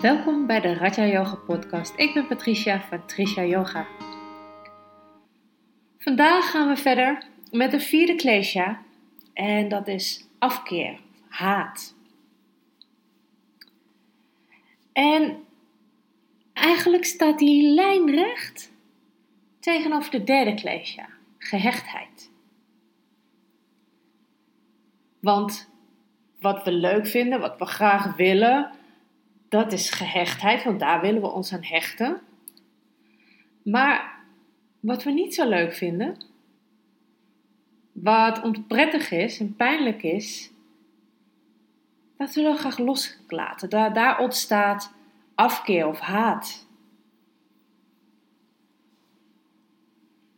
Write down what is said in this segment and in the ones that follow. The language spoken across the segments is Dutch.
Welkom bij de Raja Yoga podcast. Ik ben Patricia van Trisha Yoga. Vandaag gaan we verder met de vierde klesha en dat is afkeer, haat. En eigenlijk staat die lijnrecht tegenover de derde klesha, gehechtheid. Want wat we leuk vinden, wat we graag willen, dat is gehechtheid, want daar willen we ons aan hechten. Maar wat we niet zo leuk vinden, wat onprettig is en pijnlijk is, dat willen we graag loslaten. Daar, daar ontstaat afkeer of haat.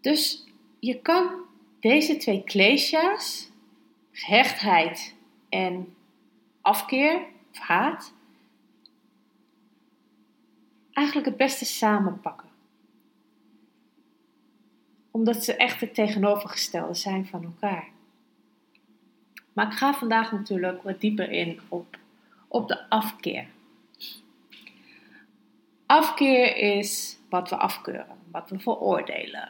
Dus je kan deze twee klesha's, gehechtheid en afkeer of haat, eigenlijk het beste samenpakken. Omdat ze echt het tegenovergestelde zijn van elkaar. Maar ik ga vandaag natuurlijk wat dieper in op, op de afkeer. Afkeer is wat we afkeuren, wat we veroordelen,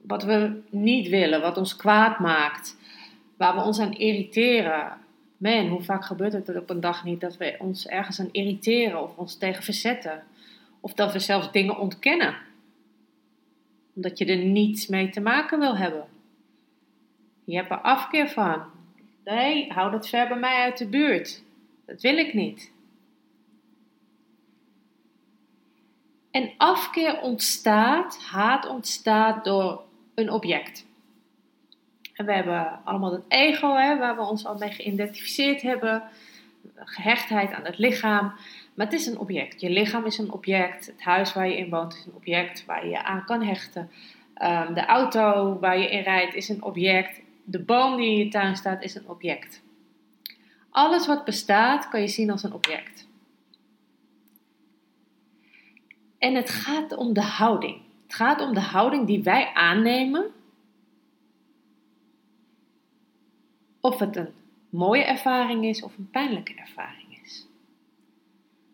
wat we niet willen, wat ons kwaad maakt, waar we ons aan irriteren. Man, hoe vaak gebeurt het op een dag niet dat we ons ergens aan irriteren of ons tegen verzetten? Of dat we zelfs dingen ontkennen. Omdat je er niets mee te maken wil hebben. Je hebt er afkeer van. Nee, hou dat ver bij mij uit de buurt. Dat wil ik niet. En afkeer ontstaat, haat ontstaat door een object. En we hebben allemaal het ego, hè, waar we ons al mee geïdentificeerd hebben. Gehechtheid aan het lichaam. Maar het is een object. Je lichaam is een object. Het huis waar je in woont is een object waar je je aan kan hechten. Ehm, de auto waar je in rijdt is een object. De boom die in je tuin staat is een object. Alles wat bestaat kan je zien als een object. En het gaat om de houding. Het gaat om de houding die wij aannemen. Of het een mooie ervaring is of een pijnlijke ervaring.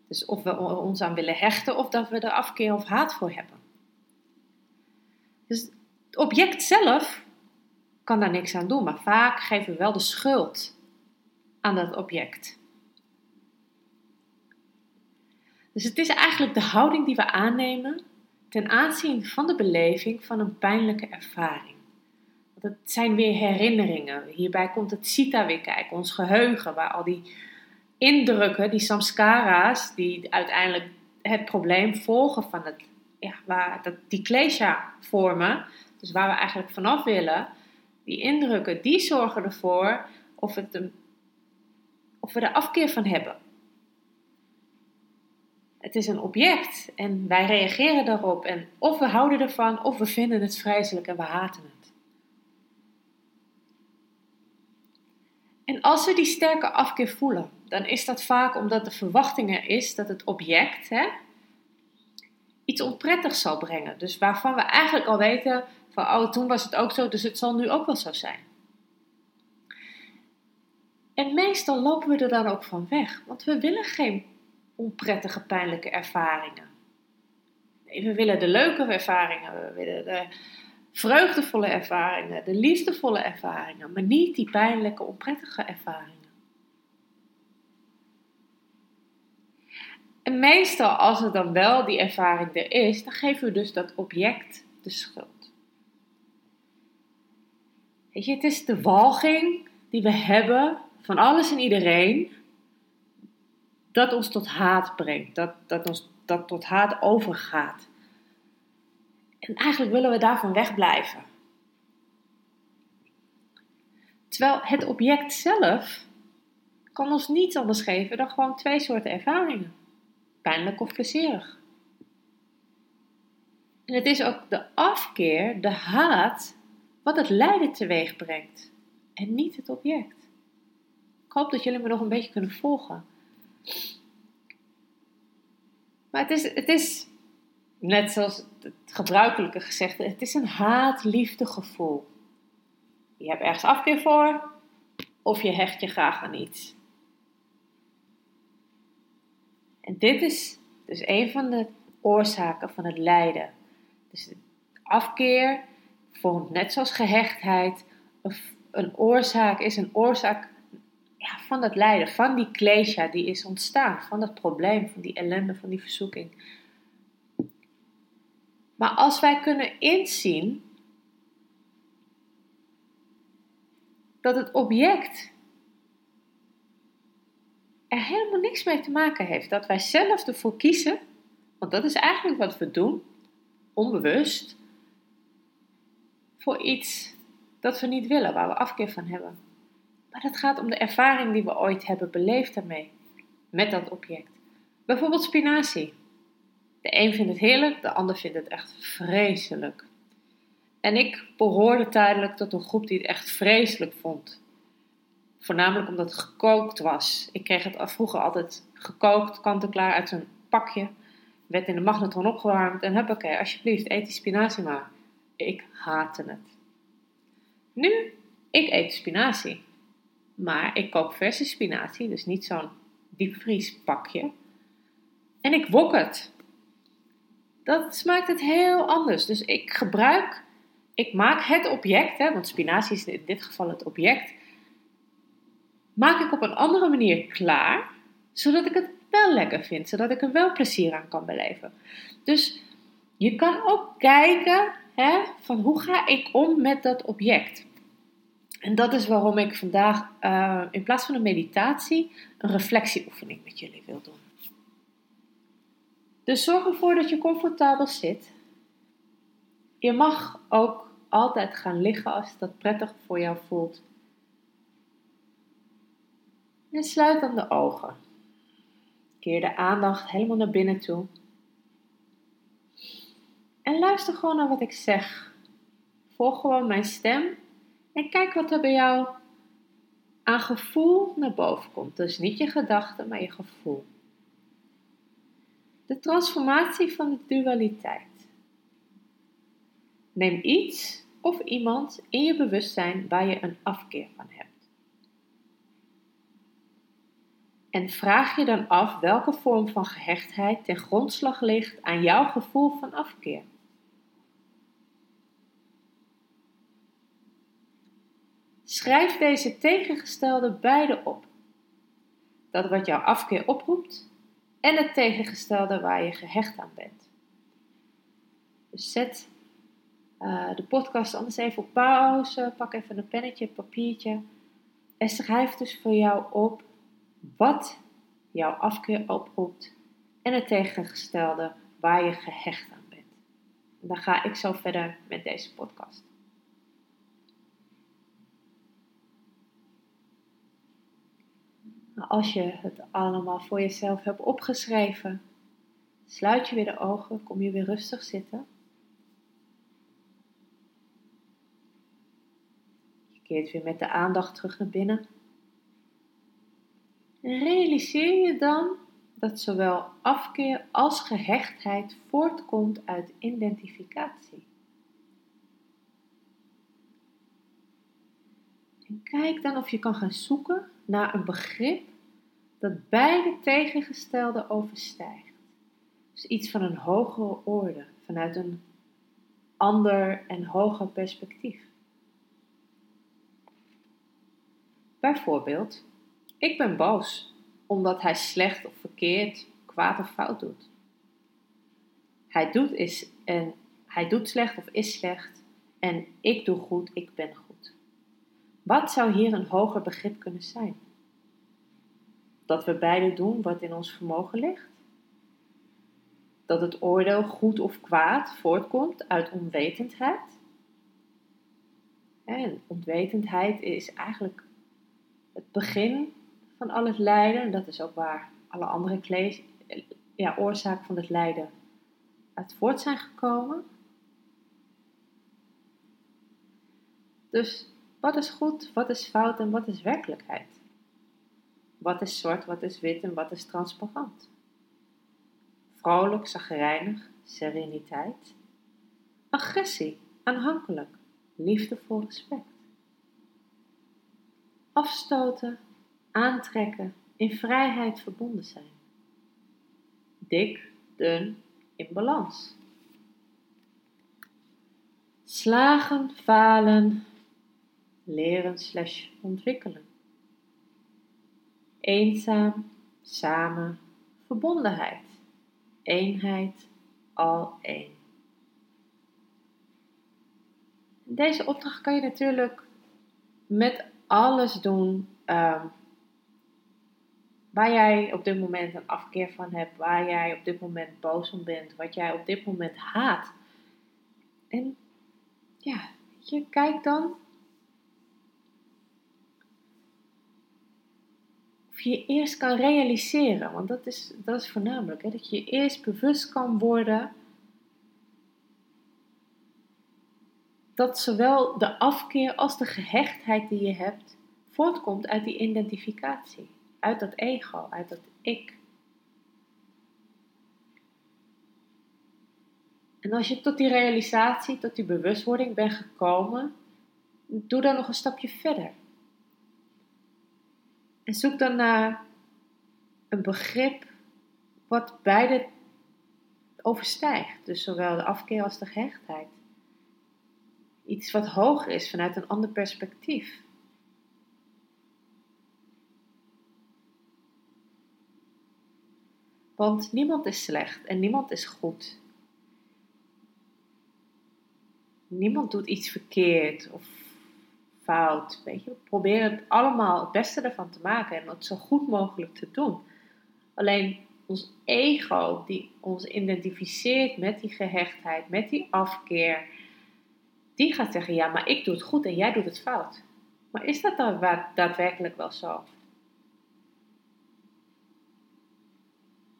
Dus of we ons aan willen hechten of dat we er afkeer of haat voor hebben. Dus het object zelf kan daar niks aan doen, maar vaak geven we wel de schuld aan dat object. Dus het is eigenlijk de houding die we aannemen ten aanzien van de beleving van een pijnlijke ervaring. Het zijn weer herinneringen. Hierbij komt het Sita weer kijken, ons geheugen, waar al die indrukken, die samskara's, die uiteindelijk het probleem volgen van het, ja, waar, dat, die klesha vormen, dus waar we eigenlijk vanaf willen, die indrukken, die zorgen ervoor of, het een, of we er afkeer van hebben. Het is een object en wij reageren daarop en of we houden ervan of we vinden het vreselijk en we haten het. En als we die sterke afkeer voelen, dan is dat vaak omdat de verwachting er is dat het object hè, iets onprettigs zal brengen. Dus waarvan we eigenlijk al weten van, oh, toen was het ook zo, dus het zal nu ook wel zo zijn. En meestal lopen we er dan ook van weg, want we willen geen onprettige, pijnlijke ervaringen. Nee, we willen de leuke ervaringen, we willen de vreugdevolle ervaringen, de liefdevolle ervaringen, maar niet die pijnlijke, onprettige ervaringen. En meestal, als er dan wel die ervaring er is, dan geven we dus dat object de schuld. Weet je, het is de walging die we hebben van alles en iedereen, dat ons tot haat brengt, dat, dat ons dat tot haat overgaat. En eigenlijk willen we daarvan wegblijven. Terwijl het object zelf kan ons niets anders geven dan gewoon twee soorten ervaringen pijnlijk of plezierig. En het is ook de afkeer, de haat, wat het lijden teweeg brengt. En niet het object. Ik hoop dat jullie me nog een beetje kunnen volgen. Maar het is, het is net zoals het gebruikelijke gezegde, het is een haat-liefde gevoel. Je hebt ergens afkeer voor, of je hecht je graag aan iets. En dit is dus een van de oorzaken van het lijden. Dus afkeer vormt net zoals gehechtheid een oorzaak, is een oorzaak ja, van dat lijden, van die klesha die is ontstaan, van dat probleem, van die ellende, van die verzoeking. Maar als wij kunnen inzien dat het object er helemaal niks mee te maken heeft, dat wij zelf ervoor kiezen, want dat is eigenlijk wat we doen, onbewust, voor iets dat we niet willen, waar we afkeer van hebben. Maar het gaat om de ervaring die we ooit hebben beleefd daarmee, met dat object. Bijvoorbeeld spinazie. De een vindt het heerlijk, de ander vindt het echt vreselijk. En ik behoorde tijdelijk tot een groep die het echt vreselijk vond. Voornamelijk omdat het gekookt was. Ik kreeg het vroeger altijd gekookt, kant-en-klaar uit een pakje. Werd in de magnetron opgewarmd en oké, alsjeblieft, eet die spinazie maar. Ik haatte het. Nu, ik eet spinazie. Maar ik koop verse spinazie, dus niet zo'n diepvriespakje. En ik wok het. Dat smaakt het heel anders. Dus ik gebruik, ik maak het object, hè, want spinazie is in dit geval het object, maak ik op een andere manier klaar, zodat ik het wel lekker vind, zodat ik er wel plezier aan kan beleven. Dus je kan ook kijken hè, van hoe ga ik om met dat object. En dat is waarom ik vandaag uh, in plaats van een meditatie een reflectieoefening met jullie wil doen. Dus zorg ervoor dat je comfortabel zit. Je mag ook altijd gaan liggen als dat prettig voor jou voelt. En sluit dan de ogen. Keer de aandacht helemaal naar binnen toe. En luister gewoon naar wat ik zeg. Volg gewoon mijn stem en kijk wat er bij jou aan gevoel naar boven komt. Dus niet je gedachten, maar je gevoel. De transformatie van de dualiteit. Neem iets of iemand in je bewustzijn waar je een afkeer van hebt. En vraag je dan af welke vorm van gehechtheid ten grondslag ligt aan jouw gevoel van afkeer. Schrijf deze tegengestelde beide op. Dat wat jouw afkeer oproept en het tegengestelde waar je gehecht aan bent. Dus zet uh, de podcast anders even op pauze, pak even een pennetje, een papiertje en schrijf dus voor jou op wat jouw afkeer oproept en het tegengestelde waar je gehecht aan bent. En dan ga ik zo verder met deze podcast. Als je het allemaal voor jezelf hebt opgeschreven, sluit je weer de ogen, kom je weer rustig zitten. Je keert weer met de aandacht terug naar binnen. En realiseer je dan dat zowel afkeer als gehechtheid voortkomt uit identificatie. En kijk dan of je kan gaan zoeken naar een begrip dat beide tegengestelde overstijgt. Dus iets van een hogere orde, vanuit een ander en hoger perspectief. Bijvoorbeeld, ik ben boos omdat hij slecht of verkeerd, kwaad of fout doet. Hij doet, is, en, hij doet slecht of is slecht en ik doe goed, ik ben goed. Wat zou hier een hoger begrip kunnen zijn? Dat we beide doen wat in ons vermogen ligt? Dat het oordeel goed of kwaad voortkomt uit onwetendheid? En onwetendheid is eigenlijk het begin van al het lijden. Dat is ook waar alle andere ja, oorzaken van het lijden uit voort zijn gekomen. Dus wat is goed, wat is fout en wat is werkelijkheid? Wat is zwart, wat is wit en wat is transparant? Vrolijk, zagrijnig, sereniteit. Agressie, aanhankelijk, liefdevol respect. Afstoten, aantrekken, in vrijheid verbonden zijn. dik, dun, in balans. Slagen, falen, leren slash ontwikkelen. Eenzaam, samen, verbondenheid. Eenheid, al één. Deze opdracht kan je natuurlijk met alles doen um, waar jij op dit moment een afkeer van hebt, waar jij op dit moment boos om bent, wat jij op dit moment haat. En ja, je kijkt dan je eerst kan realiseren, want dat is, dat is voornamelijk, hè, dat je eerst bewust kan worden dat zowel de afkeer als de gehechtheid die je hebt voortkomt uit die identificatie, uit dat ego, uit dat ik. En als je tot die realisatie, tot die bewustwording bent gekomen, doe dan nog een stapje verder. En zoek dan naar een begrip wat beide overstijgt. Dus zowel de afkeer als de gehechtheid. Iets wat hoger is vanuit een ander perspectief. Want niemand is slecht en niemand is goed. Niemand doet iets verkeerd of fout. Weet je? Het allemaal het beste ervan te maken en het zo goed mogelijk te doen. Alleen ons ego, die ons identificeert met die gehechtheid, met die afkeer, die gaat zeggen: Ja, maar ik doe het goed en jij doet het fout. Maar is dat dan daadwerkelijk wel zo?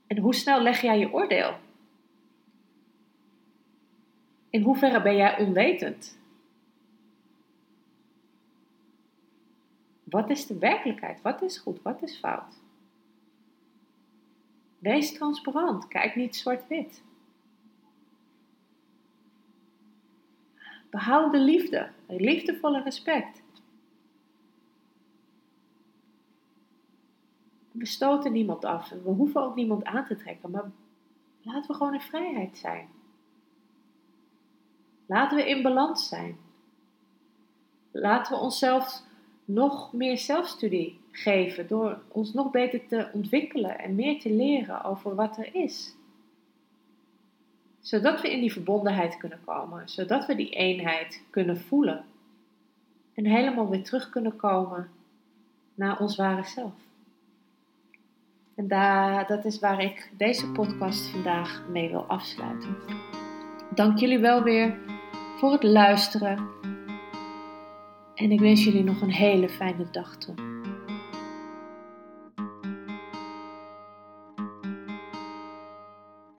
En hoe snel leg jij je oordeel? In hoeverre ben jij onwetend? Wat is de werkelijkheid? Wat is goed? Wat is fout? Wees transparant. Kijk niet zwart-wit. Behoud de liefde, liefdevolle respect. We stoten niemand af en we hoeven ook niemand aan te trekken, maar laten we gewoon in vrijheid zijn. Laten we in balans zijn. Laten we onszelf nog meer zelfstudie geven door ons nog beter te ontwikkelen en meer te leren over wat er is. Zodat we in die verbondenheid kunnen komen, zodat we die eenheid kunnen voelen en helemaal weer terug kunnen komen naar ons ware zelf. En daar, dat is waar ik deze podcast vandaag mee wil afsluiten. Dank jullie wel weer voor het luisteren. En ik wens jullie nog een hele fijne dag toe.